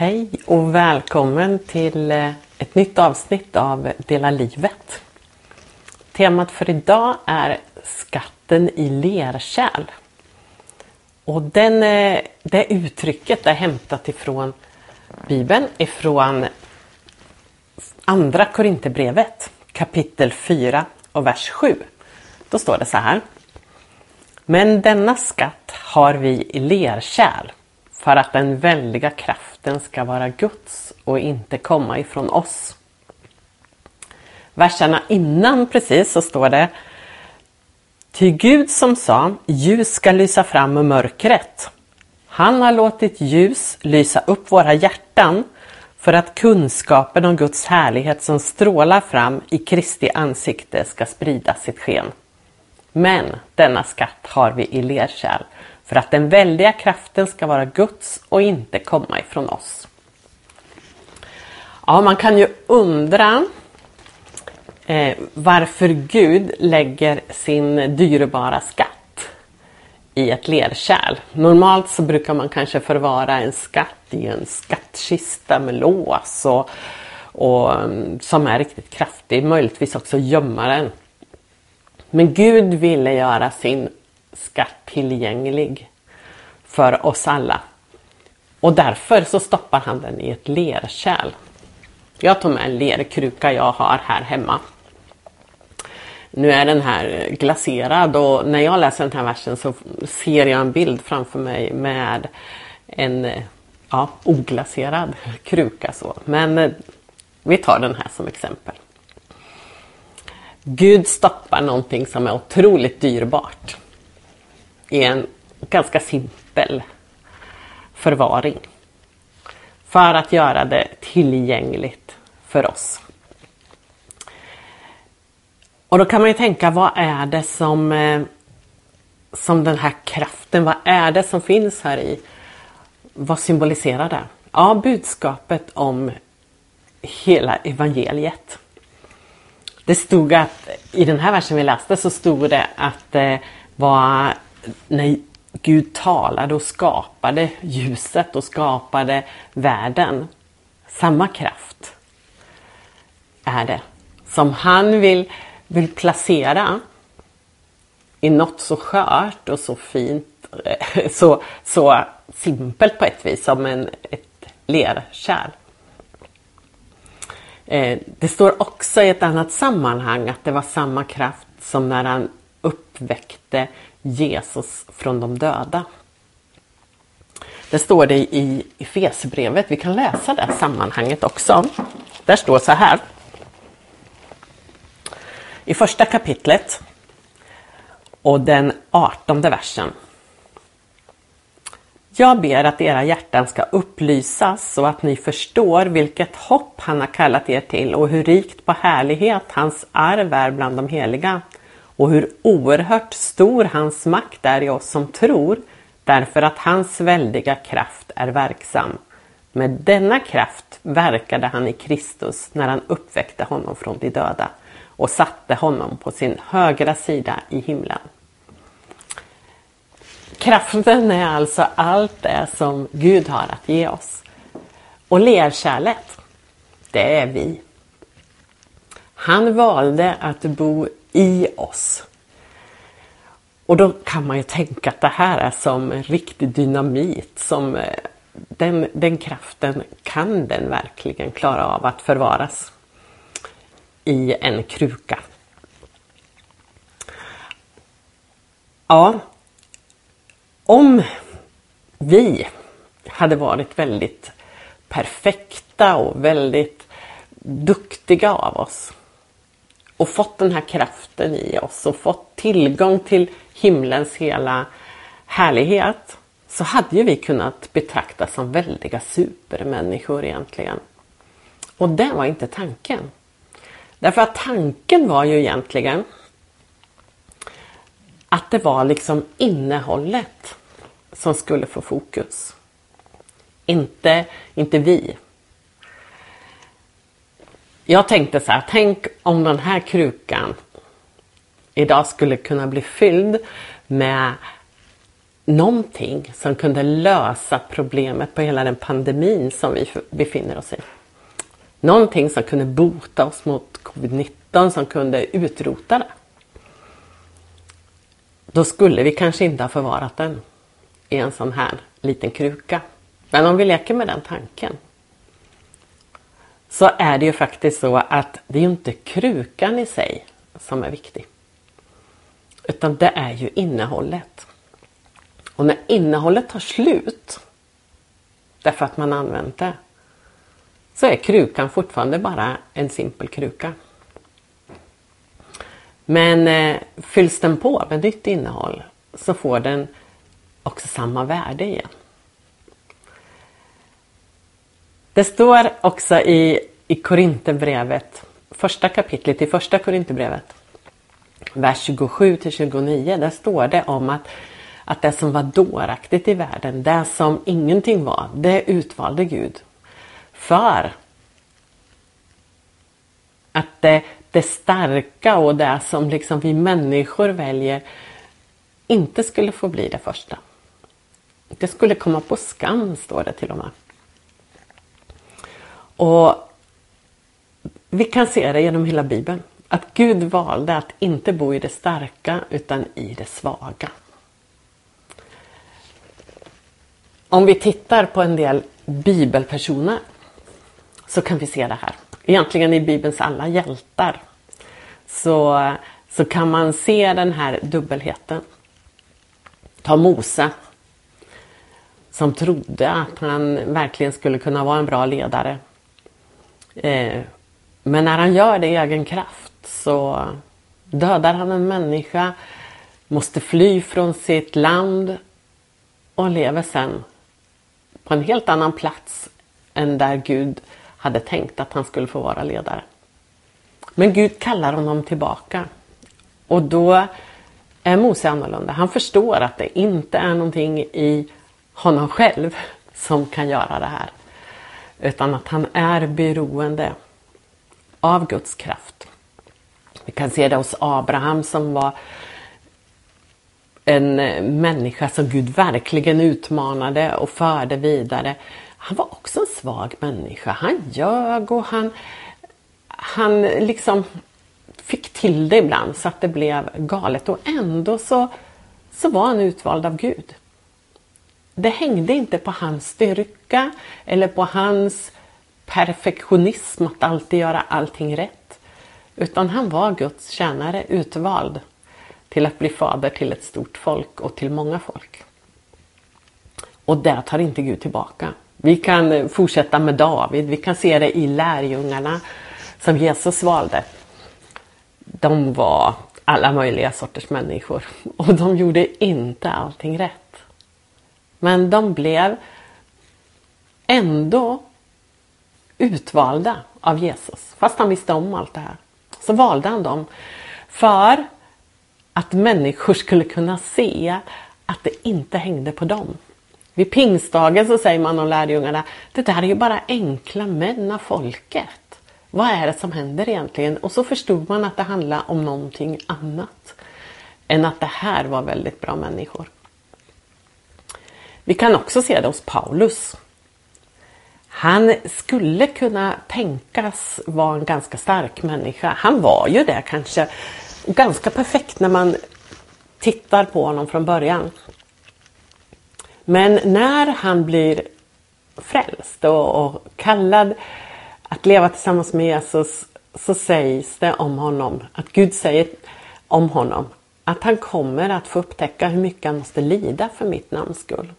Hej och välkommen till eh, ett nytt avsnitt av Dela livet. Temat för idag är skatten i lerkärl. Och den, eh, det uttrycket är hämtat ifrån Bibeln, ifrån Andra Korinthierbrevet kapitel 4 och vers 7. Då står det så här. Men denna skatt har vi i lerkärl för att den väldiga kraften ska vara Guds och inte komma ifrån oss. Verserna innan precis så står det Ty Gud som sa ljus ska lysa fram ur mörkret. Han har låtit ljus lysa upp våra hjärtan för att kunskapen om Guds härlighet som strålar fram i Kristi ansikte ska sprida sitt sken. Men denna skatt har vi i lerkärl för att den väldiga kraften ska vara Guds och inte komma ifrån oss. Ja, man kan ju undra eh, varför Gud lägger sin dyrbara skatt i ett lerkärl. Normalt så brukar man kanske förvara en skatt i en skattkista med lås och, och mm, som är riktigt kraftig, möjligtvis också gömma den. Men Gud ville göra sin skatt tillgänglig för oss alla. Och därför så stoppar han den i ett lerkärl. Jag tog med en lerkruka jag har här hemma. Nu är den här glaserad och när jag läser den här versen så ser jag en bild framför mig med en ja, oglaserad kruka. Så. Men eh, vi tar den här som exempel. Gud stoppar någonting som är otroligt dyrbart i en ganska simpel förvaring. För att göra det tillgängligt för oss. Och då kan man ju tänka, vad är det som, eh, som den här kraften, vad är det som finns här i? Vad symboliserar det? Ja, budskapet om hela evangeliet. Det stod att, i den här versen vi läste så stod det att eh, det var när Gud talade och skapade ljuset och skapade världen. Samma kraft är det som han vill, vill placera i något så skört och så fint, så, så simpelt på ett vis som en, ett lerkärl. Eh, det står också i ett annat sammanhang att det var samma kraft som när han uppväckte Jesus från de döda. Det står det i Efesierbrevet. Vi kan läsa det sammanhanget också. Där står så här. I första kapitlet och den artonde versen. Jag ber att era hjärtan ska upplysas så att ni förstår vilket hopp han har kallat er till och hur rikt på härlighet hans arv är bland de heliga och hur oerhört stor hans makt är i oss som tror därför att hans väldiga kraft är verksam. Med denna kraft verkade han i Kristus när han uppväckte honom från de döda och satte honom på sin högra sida i himlen. Kraften är alltså allt det som Gud har att ge oss. Och lerkärlet, det är vi. Han valde att bo i oss. Och då kan man ju tänka att det här är som en riktig dynamit. Som eh, den, den kraften, kan den verkligen klara av att förvaras i en kruka? Ja, om vi hade varit väldigt perfekta och väldigt duktiga av oss och fått den här kraften i oss och fått tillgång till himlens hela härlighet så hade ju vi kunnat betraktas som väldiga supermänniskor egentligen. Och det var inte tanken. Därför att tanken var ju egentligen att det var liksom innehållet som skulle få fokus. Inte, inte vi. Jag tänkte så här, tänk om den här krukan idag skulle kunna bli fylld med någonting som kunde lösa problemet på hela den pandemin som vi befinner oss i. Någonting som kunde bota oss mot covid-19, som kunde utrota det. Då skulle vi kanske inte ha förvarat den i en sån här liten kruka. Men om vi leker med den tanken så är det ju faktiskt så att det är ju inte krukan i sig som är viktig. Utan det är ju innehållet. Och när innehållet tar slut därför att man använt det så är krukan fortfarande bara en simpel kruka. Men eh, fylls den på med nytt innehåll så får den också samma värde igen. Det står också i, i Korinthierbrevet, första kapitlet i första Korinthierbrevet, vers 27 till 29, där står det om att, att det som var dåraktigt i världen, det som ingenting var, det utvalde Gud. För att det, det starka och det som liksom vi människor väljer inte skulle få bli det första. Det skulle komma på skam, står det till och med. Och Vi kan se det genom hela Bibeln. Att Gud valde att inte bo i det starka utan i det svaga. Om vi tittar på en del bibelpersoner så kan vi se det här. Egentligen i Bibelns alla hjältar så, så kan man se den här dubbelheten. Ta Mose som trodde att han verkligen skulle kunna vara en bra ledare. Eh, men när han gör det i egen kraft så dödar han en människa, måste fly från sitt land och lever sen på en helt annan plats än där Gud hade tänkt att han skulle få vara ledare. Men Gud kallar honom tillbaka och då är Mose annorlunda. Han förstår att det inte är någonting i honom själv som kan göra det här. Utan att han är beroende av Guds kraft. Vi kan se det hos Abraham som var en eh, människa som Gud verkligen utmanade och förde vidare. Han var också en svag människa. Han ljög och han, han liksom fick till det ibland så att det blev galet och ändå så, så var han utvald av Gud. Det hängde inte på hans styrka eller på hans perfektionism att alltid göra allting rätt. Utan han var Guds tjänare, utvald till att bli fader till ett stort folk och till många folk. Och det tar inte Gud tillbaka. Vi kan fortsätta med David, vi kan se det i lärjungarna som Jesus valde. De var alla möjliga sorters människor och de gjorde inte allting rätt. Men de blev ändå utvalda av Jesus. Fast han visste om allt det här. Så valde han dem för att människor skulle kunna se att det inte hängde på dem. Vid pingstdagen så säger man om lärjungarna, det där är ju bara enkla män av folket. Vad är det som händer egentligen? Och så förstod man att det handlade om någonting annat än att det här var väldigt bra människor. Vi kan också se det hos Paulus. Han skulle kunna tänkas vara en ganska stark människa. Han var ju det kanske. Ganska perfekt när man tittar på honom från början. Men när han blir frälst och, och kallad att leva tillsammans med Jesus så sägs det om honom, att Gud säger om honom att han kommer att få upptäcka hur mycket han måste lida för mitt namns skull.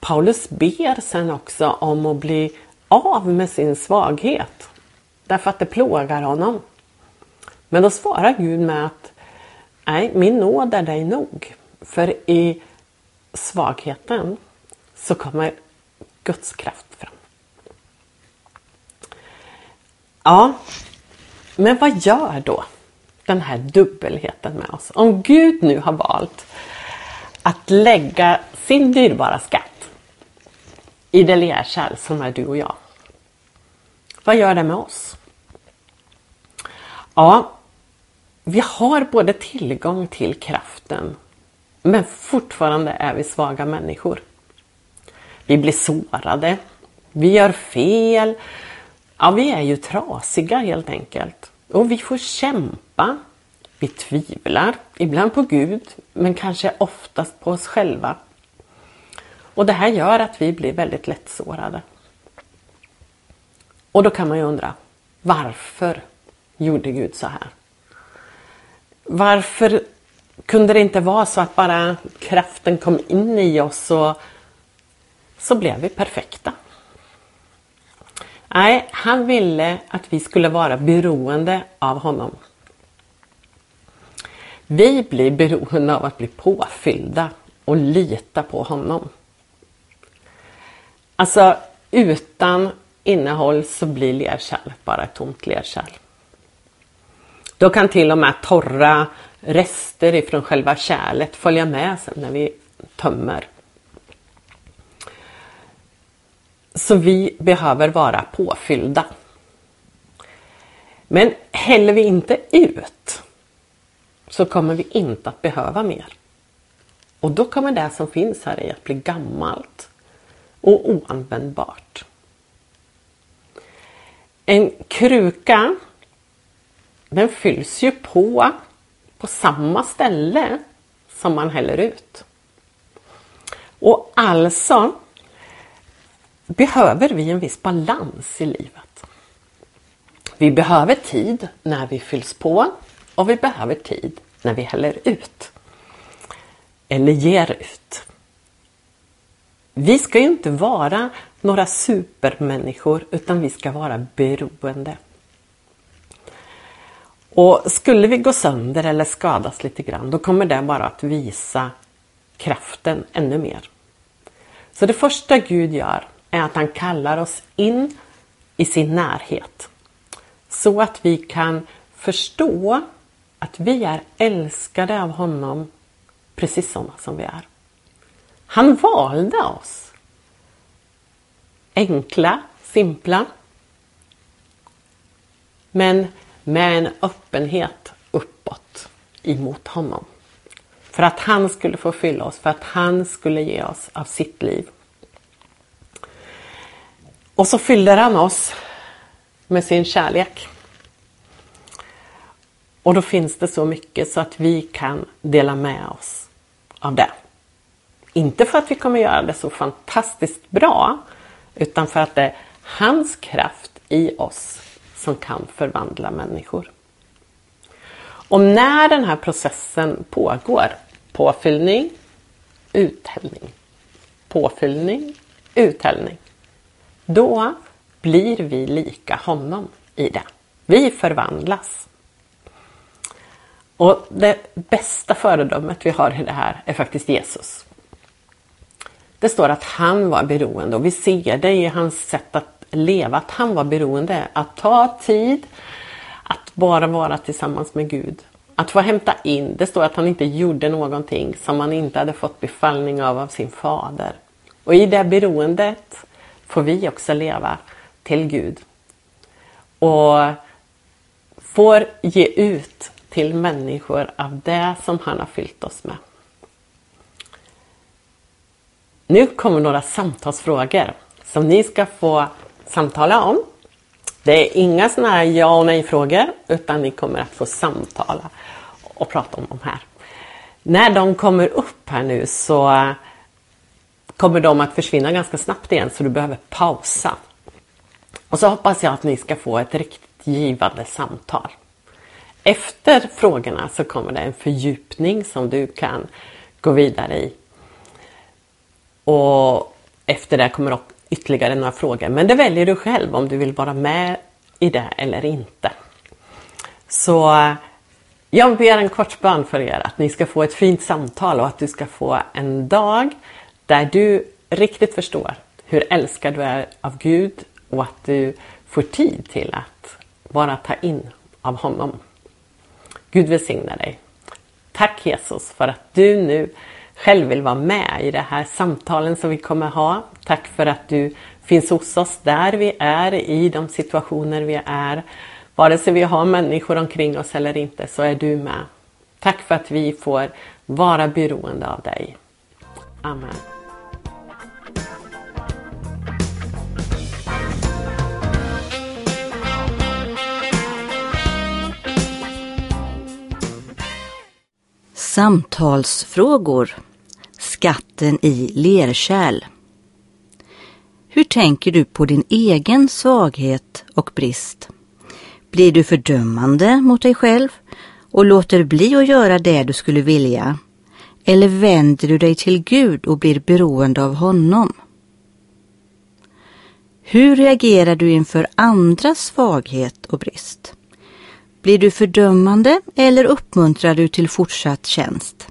Paulus ber sen också om att bli av med sin svaghet. Därför att det plågar honom. Men då svarar Gud med att Nej, min nåd är dig nog. För i svagheten så kommer Guds kraft fram. Ja, men vad gör då den här dubbelheten med oss? Om Gud nu har valt att lägga sin dyrbara skatt i det lerkärl som är du och jag. Vad gör det med oss? Ja, vi har både tillgång till kraften Men fortfarande är vi svaga människor. Vi blir sårade. Vi gör fel. Ja, vi är ju trasiga helt enkelt. Och vi får kämpa. Vi tvivlar, ibland på Gud, men kanske oftast på oss själva. Och det här gör att vi blir väldigt lättsårade. Och då kan man ju undra, varför gjorde Gud så här? Varför kunde det inte vara så att bara kraften kom in i oss och så blev vi perfekta? Nej, han ville att vi skulle vara beroende av honom. Vi blir beroende av att bli påfyllda och lita på honom. Alltså utan innehåll så blir lerkärl bara ett tomt lerkärl. Då kan till och med torra rester ifrån själva kärlet följa med sen när vi tömmer. Så vi behöver vara påfyllda. Men häller vi inte ut så kommer vi inte att behöva mer. Och då kommer det som finns här i att bli gammalt och oanvändbart. En kruka den fylls ju på på samma ställe som man häller ut. Och alltså behöver vi en viss balans i livet. Vi behöver tid när vi fylls på och vi behöver tid när vi häller ut. Eller ger ut. Vi ska ju inte vara några supermänniskor utan vi ska vara beroende. Och skulle vi gå sönder eller skadas lite grann då kommer det bara att visa kraften ännu mer. Så det första Gud gör är att han kallar oss in i sin närhet. Så att vi kan förstå att vi är älskade av honom precis sådana som vi är. Han valde oss. Enkla, simpla. Men med en öppenhet uppåt emot honom. För att han skulle få fylla oss, för att han skulle ge oss av sitt liv. Och så fyller han oss med sin kärlek. Och då finns det så mycket så att vi kan dela med oss av det. Inte för att vi kommer göra det så fantastiskt bra utan för att det är hans kraft i oss som kan förvandla människor. Och när den här processen pågår, påfyllning, uthällning, påfyllning, uthällning, då blir vi lika honom i det. Vi förvandlas. Och det bästa föredömet vi har i det här är faktiskt Jesus. Det står att han var beroende och vi ser det i hans sätt att leva, att han var beroende. Att ta tid, att bara vara tillsammans med Gud. Att få hämta in, det står att han inte gjorde någonting som han inte hade fått befallning av av sin fader. Och i det beroendet får vi också leva till Gud. Och får ge ut till människor av det som han har fyllt oss med. Nu kommer några samtalsfrågor som ni ska få samtala om. Det är inga sådana här ja och nej frågor utan ni kommer att få samtala och prata om de här. När de kommer upp här nu så kommer de att försvinna ganska snabbt igen så du behöver pausa. Och så hoppas jag att ni ska få ett riktigt givande samtal. Efter frågorna så kommer det en fördjupning som du kan gå vidare i. Och efter det kommer ytterligare några frågor. Men det väljer du själv om du vill vara med i det eller inte. Så jag ber en kort bön för er att ni ska få ett fint samtal och att du ska få en dag där du riktigt förstår hur älskad du är av Gud och att du får tid till att bara ta in av honom. Gud välsigne dig. Tack Jesus för att du nu själv vill vara med i det här samtalen som vi kommer ha. Tack för att du finns hos oss där vi är, i de situationer vi är. Vare sig vi har människor omkring oss eller inte så är du med. Tack för att vi får vara beroende av dig. Amen. Samtalsfrågor Skatten i lerkärl Hur tänker du på din egen svaghet och brist? Blir du fördömande mot dig själv och låter bli att göra det du skulle vilja? Eller vänder du dig till Gud och blir beroende av honom? Hur reagerar du inför andras svaghet och brist? Blir du fördömande eller uppmuntrar du till fortsatt tjänst?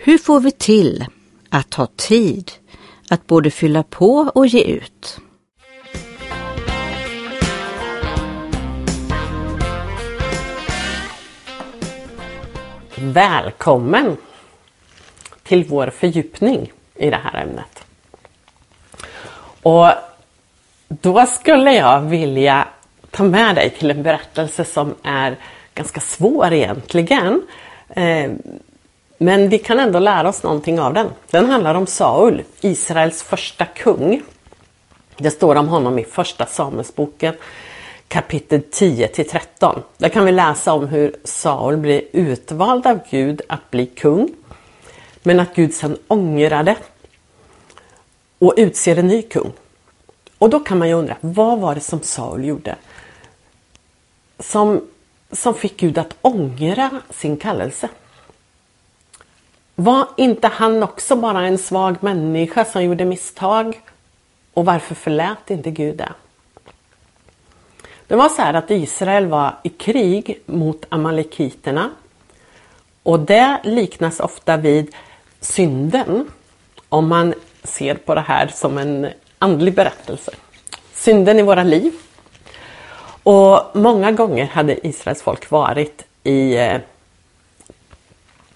Hur får vi till att ha tid att både fylla på och ge ut? Välkommen till vår fördjupning i det här ämnet. Och då skulle jag vilja ta med dig till en berättelse som är ganska svår egentligen. Eh, men vi kan ändå lära oss någonting av den. Den handlar om Saul, Israels första kung. Det står om honom i första Samuelsboken kapitel 10 till 13. Där kan vi läsa om hur Saul blir utvald av Gud att bli kung. Men att Gud sedan ångrade och utser en ny kung. Och då kan man ju undra, vad var det som Saul gjorde? Som, som fick Gud att ångra sin kallelse? Var inte han också bara en svag människa som gjorde misstag? Och varför förlät inte Gud det? Det var så här att Israel var i krig mot amalekiterna. Och det liknas ofta vid synden. Om man ser på det här som en andlig berättelse. Synden i våra liv. Och många gånger hade Israels folk varit i, eh,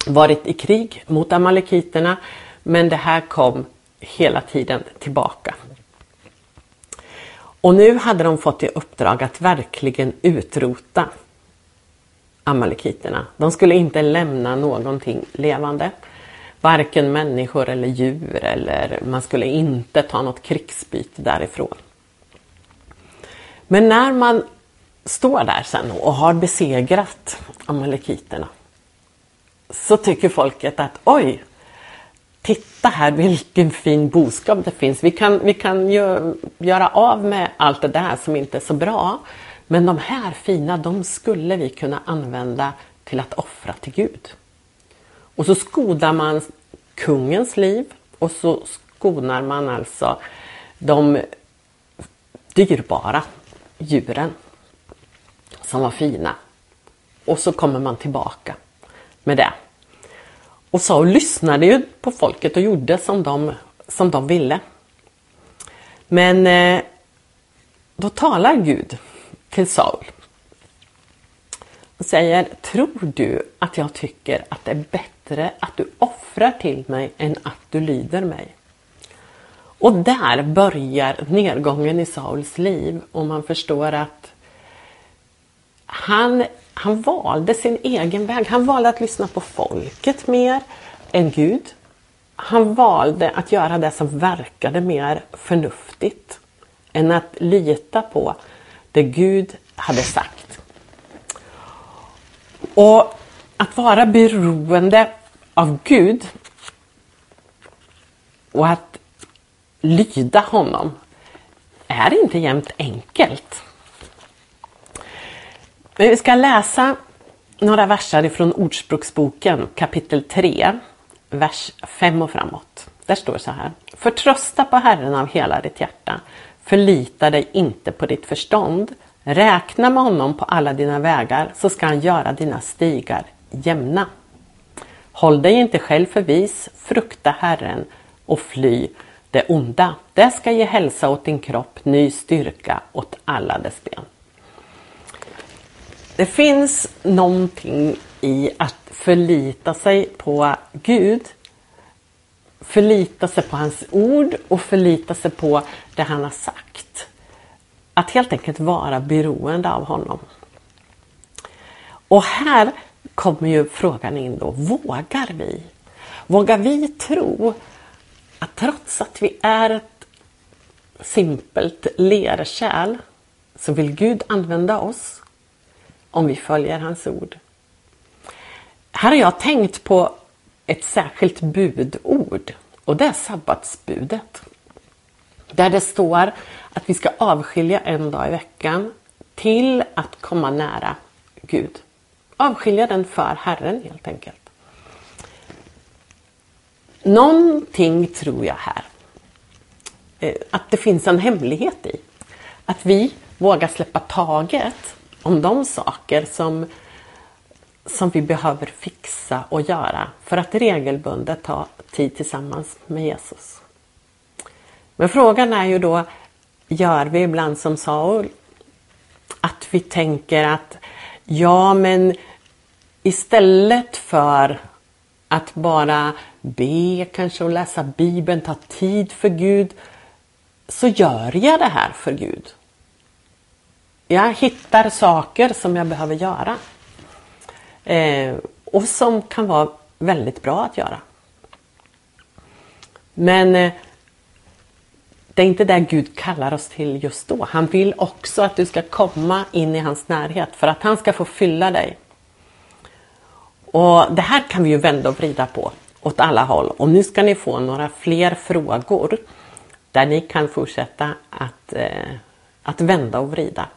varit i krig mot amalekiterna. Men det här kom hela tiden tillbaka. Och nu hade de fått i uppdrag att verkligen utrota amalekiterna. De skulle inte lämna någonting levande. Varken människor eller djur eller man skulle inte ta något krigsbyte därifrån. Men när man står där sen och har besegrat amalekiterna så tycker folket att oj, Titta här vilken fin boskap det finns. Vi kan, vi kan ju göra av med allt det där som inte är så bra. Men de här fina, de skulle vi kunna använda till att offra till Gud. Och så skodar man kungens liv och så skonar man alltså de dyrbara djuren som var fina. Och så kommer man tillbaka med det. Och Saul lyssnade ju på folket och gjorde som de, som de ville. Men eh, då talar Gud till Saul och säger, tror du att jag tycker att det är bättre att du offrar till mig än att du lyder mig? Och där börjar nedgången i Sauls liv och man förstår att han han valde sin egen väg. Han valde att lyssna på folket mer än Gud. Han valde att göra det som verkade mer förnuftigt än att lita på det Gud hade sagt. Och att vara beroende av Gud och att lyda honom är inte jämt enkelt. Vi ska läsa några verser ifrån Ordspråksboken kapitel 3, vers 5 och framåt. Där står så här. Förtrösta på Herren av hela ditt hjärta. Förlita dig inte på ditt förstånd. Räkna med honom på alla dina vägar så ska han göra dina stigar jämna. Håll dig inte själv för vis, frukta Herren och fly det onda. Det ska ge hälsa åt din kropp, ny styrka åt alla dess ben. Det finns någonting i att förlita sig på Gud. Förlita sig på hans ord och förlita sig på det han har sagt. Att helt enkelt vara beroende av honom. Och här kommer ju frågan in då, vågar vi? Vågar vi tro att trots att vi är ett simpelt lerkärl så vill Gud använda oss om vi följer hans ord? Här har jag tänkt på ett särskilt budord och det är sabbatsbudet. Där det står att vi ska avskilja en dag i veckan till att komma nära Gud. Avskilja den för Herren helt enkelt. Någonting tror jag här. Eh, att det finns en hemlighet i. Att vi vågar släppa taget om de saker som, som vi behöver fixa och göra för att regelbundet ta tid tillsammans med Jesus. Men frågan är ju då, gör vi ibland som Saul? Att vi tänker att ja men istället för att bara be kanske och läsa Bibeln, ta tid för Gud, så gör jag det här för Gud. Jag hittar saker som jag behöver göra. Eh, och som kan vara väldigt bra att göra. Men eh, det är inte det Gud kallar oss till just då. Han vill också att du ska komma in i hans närhet för att han ska få fylla dig. Och Det här kan vi ju vända och vrida på åt alla håll. Och nu ska ni få några fler frågor där ni kan fortsätta att, eh, att vända och vrida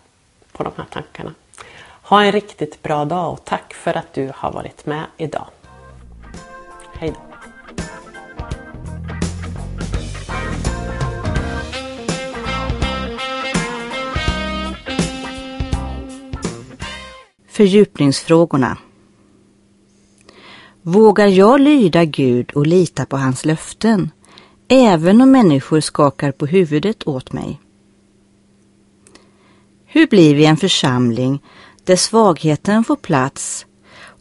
på de här tankarna. Ha en riktigt bra dag och tack för att du har varit med idag. Hej då! Fördjupningsfrågorna Vågar jag lyda Gud och lita på hans löften, även om människor skakar på huvudet åt mig? Hur blir vi en församling där svagheten får plats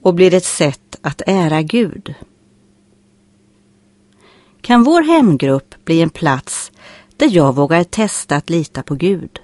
och blir ett sätt att ära Gud? Kan vår hemgrupp bli en plats där jag vågar testa att lita på Gud?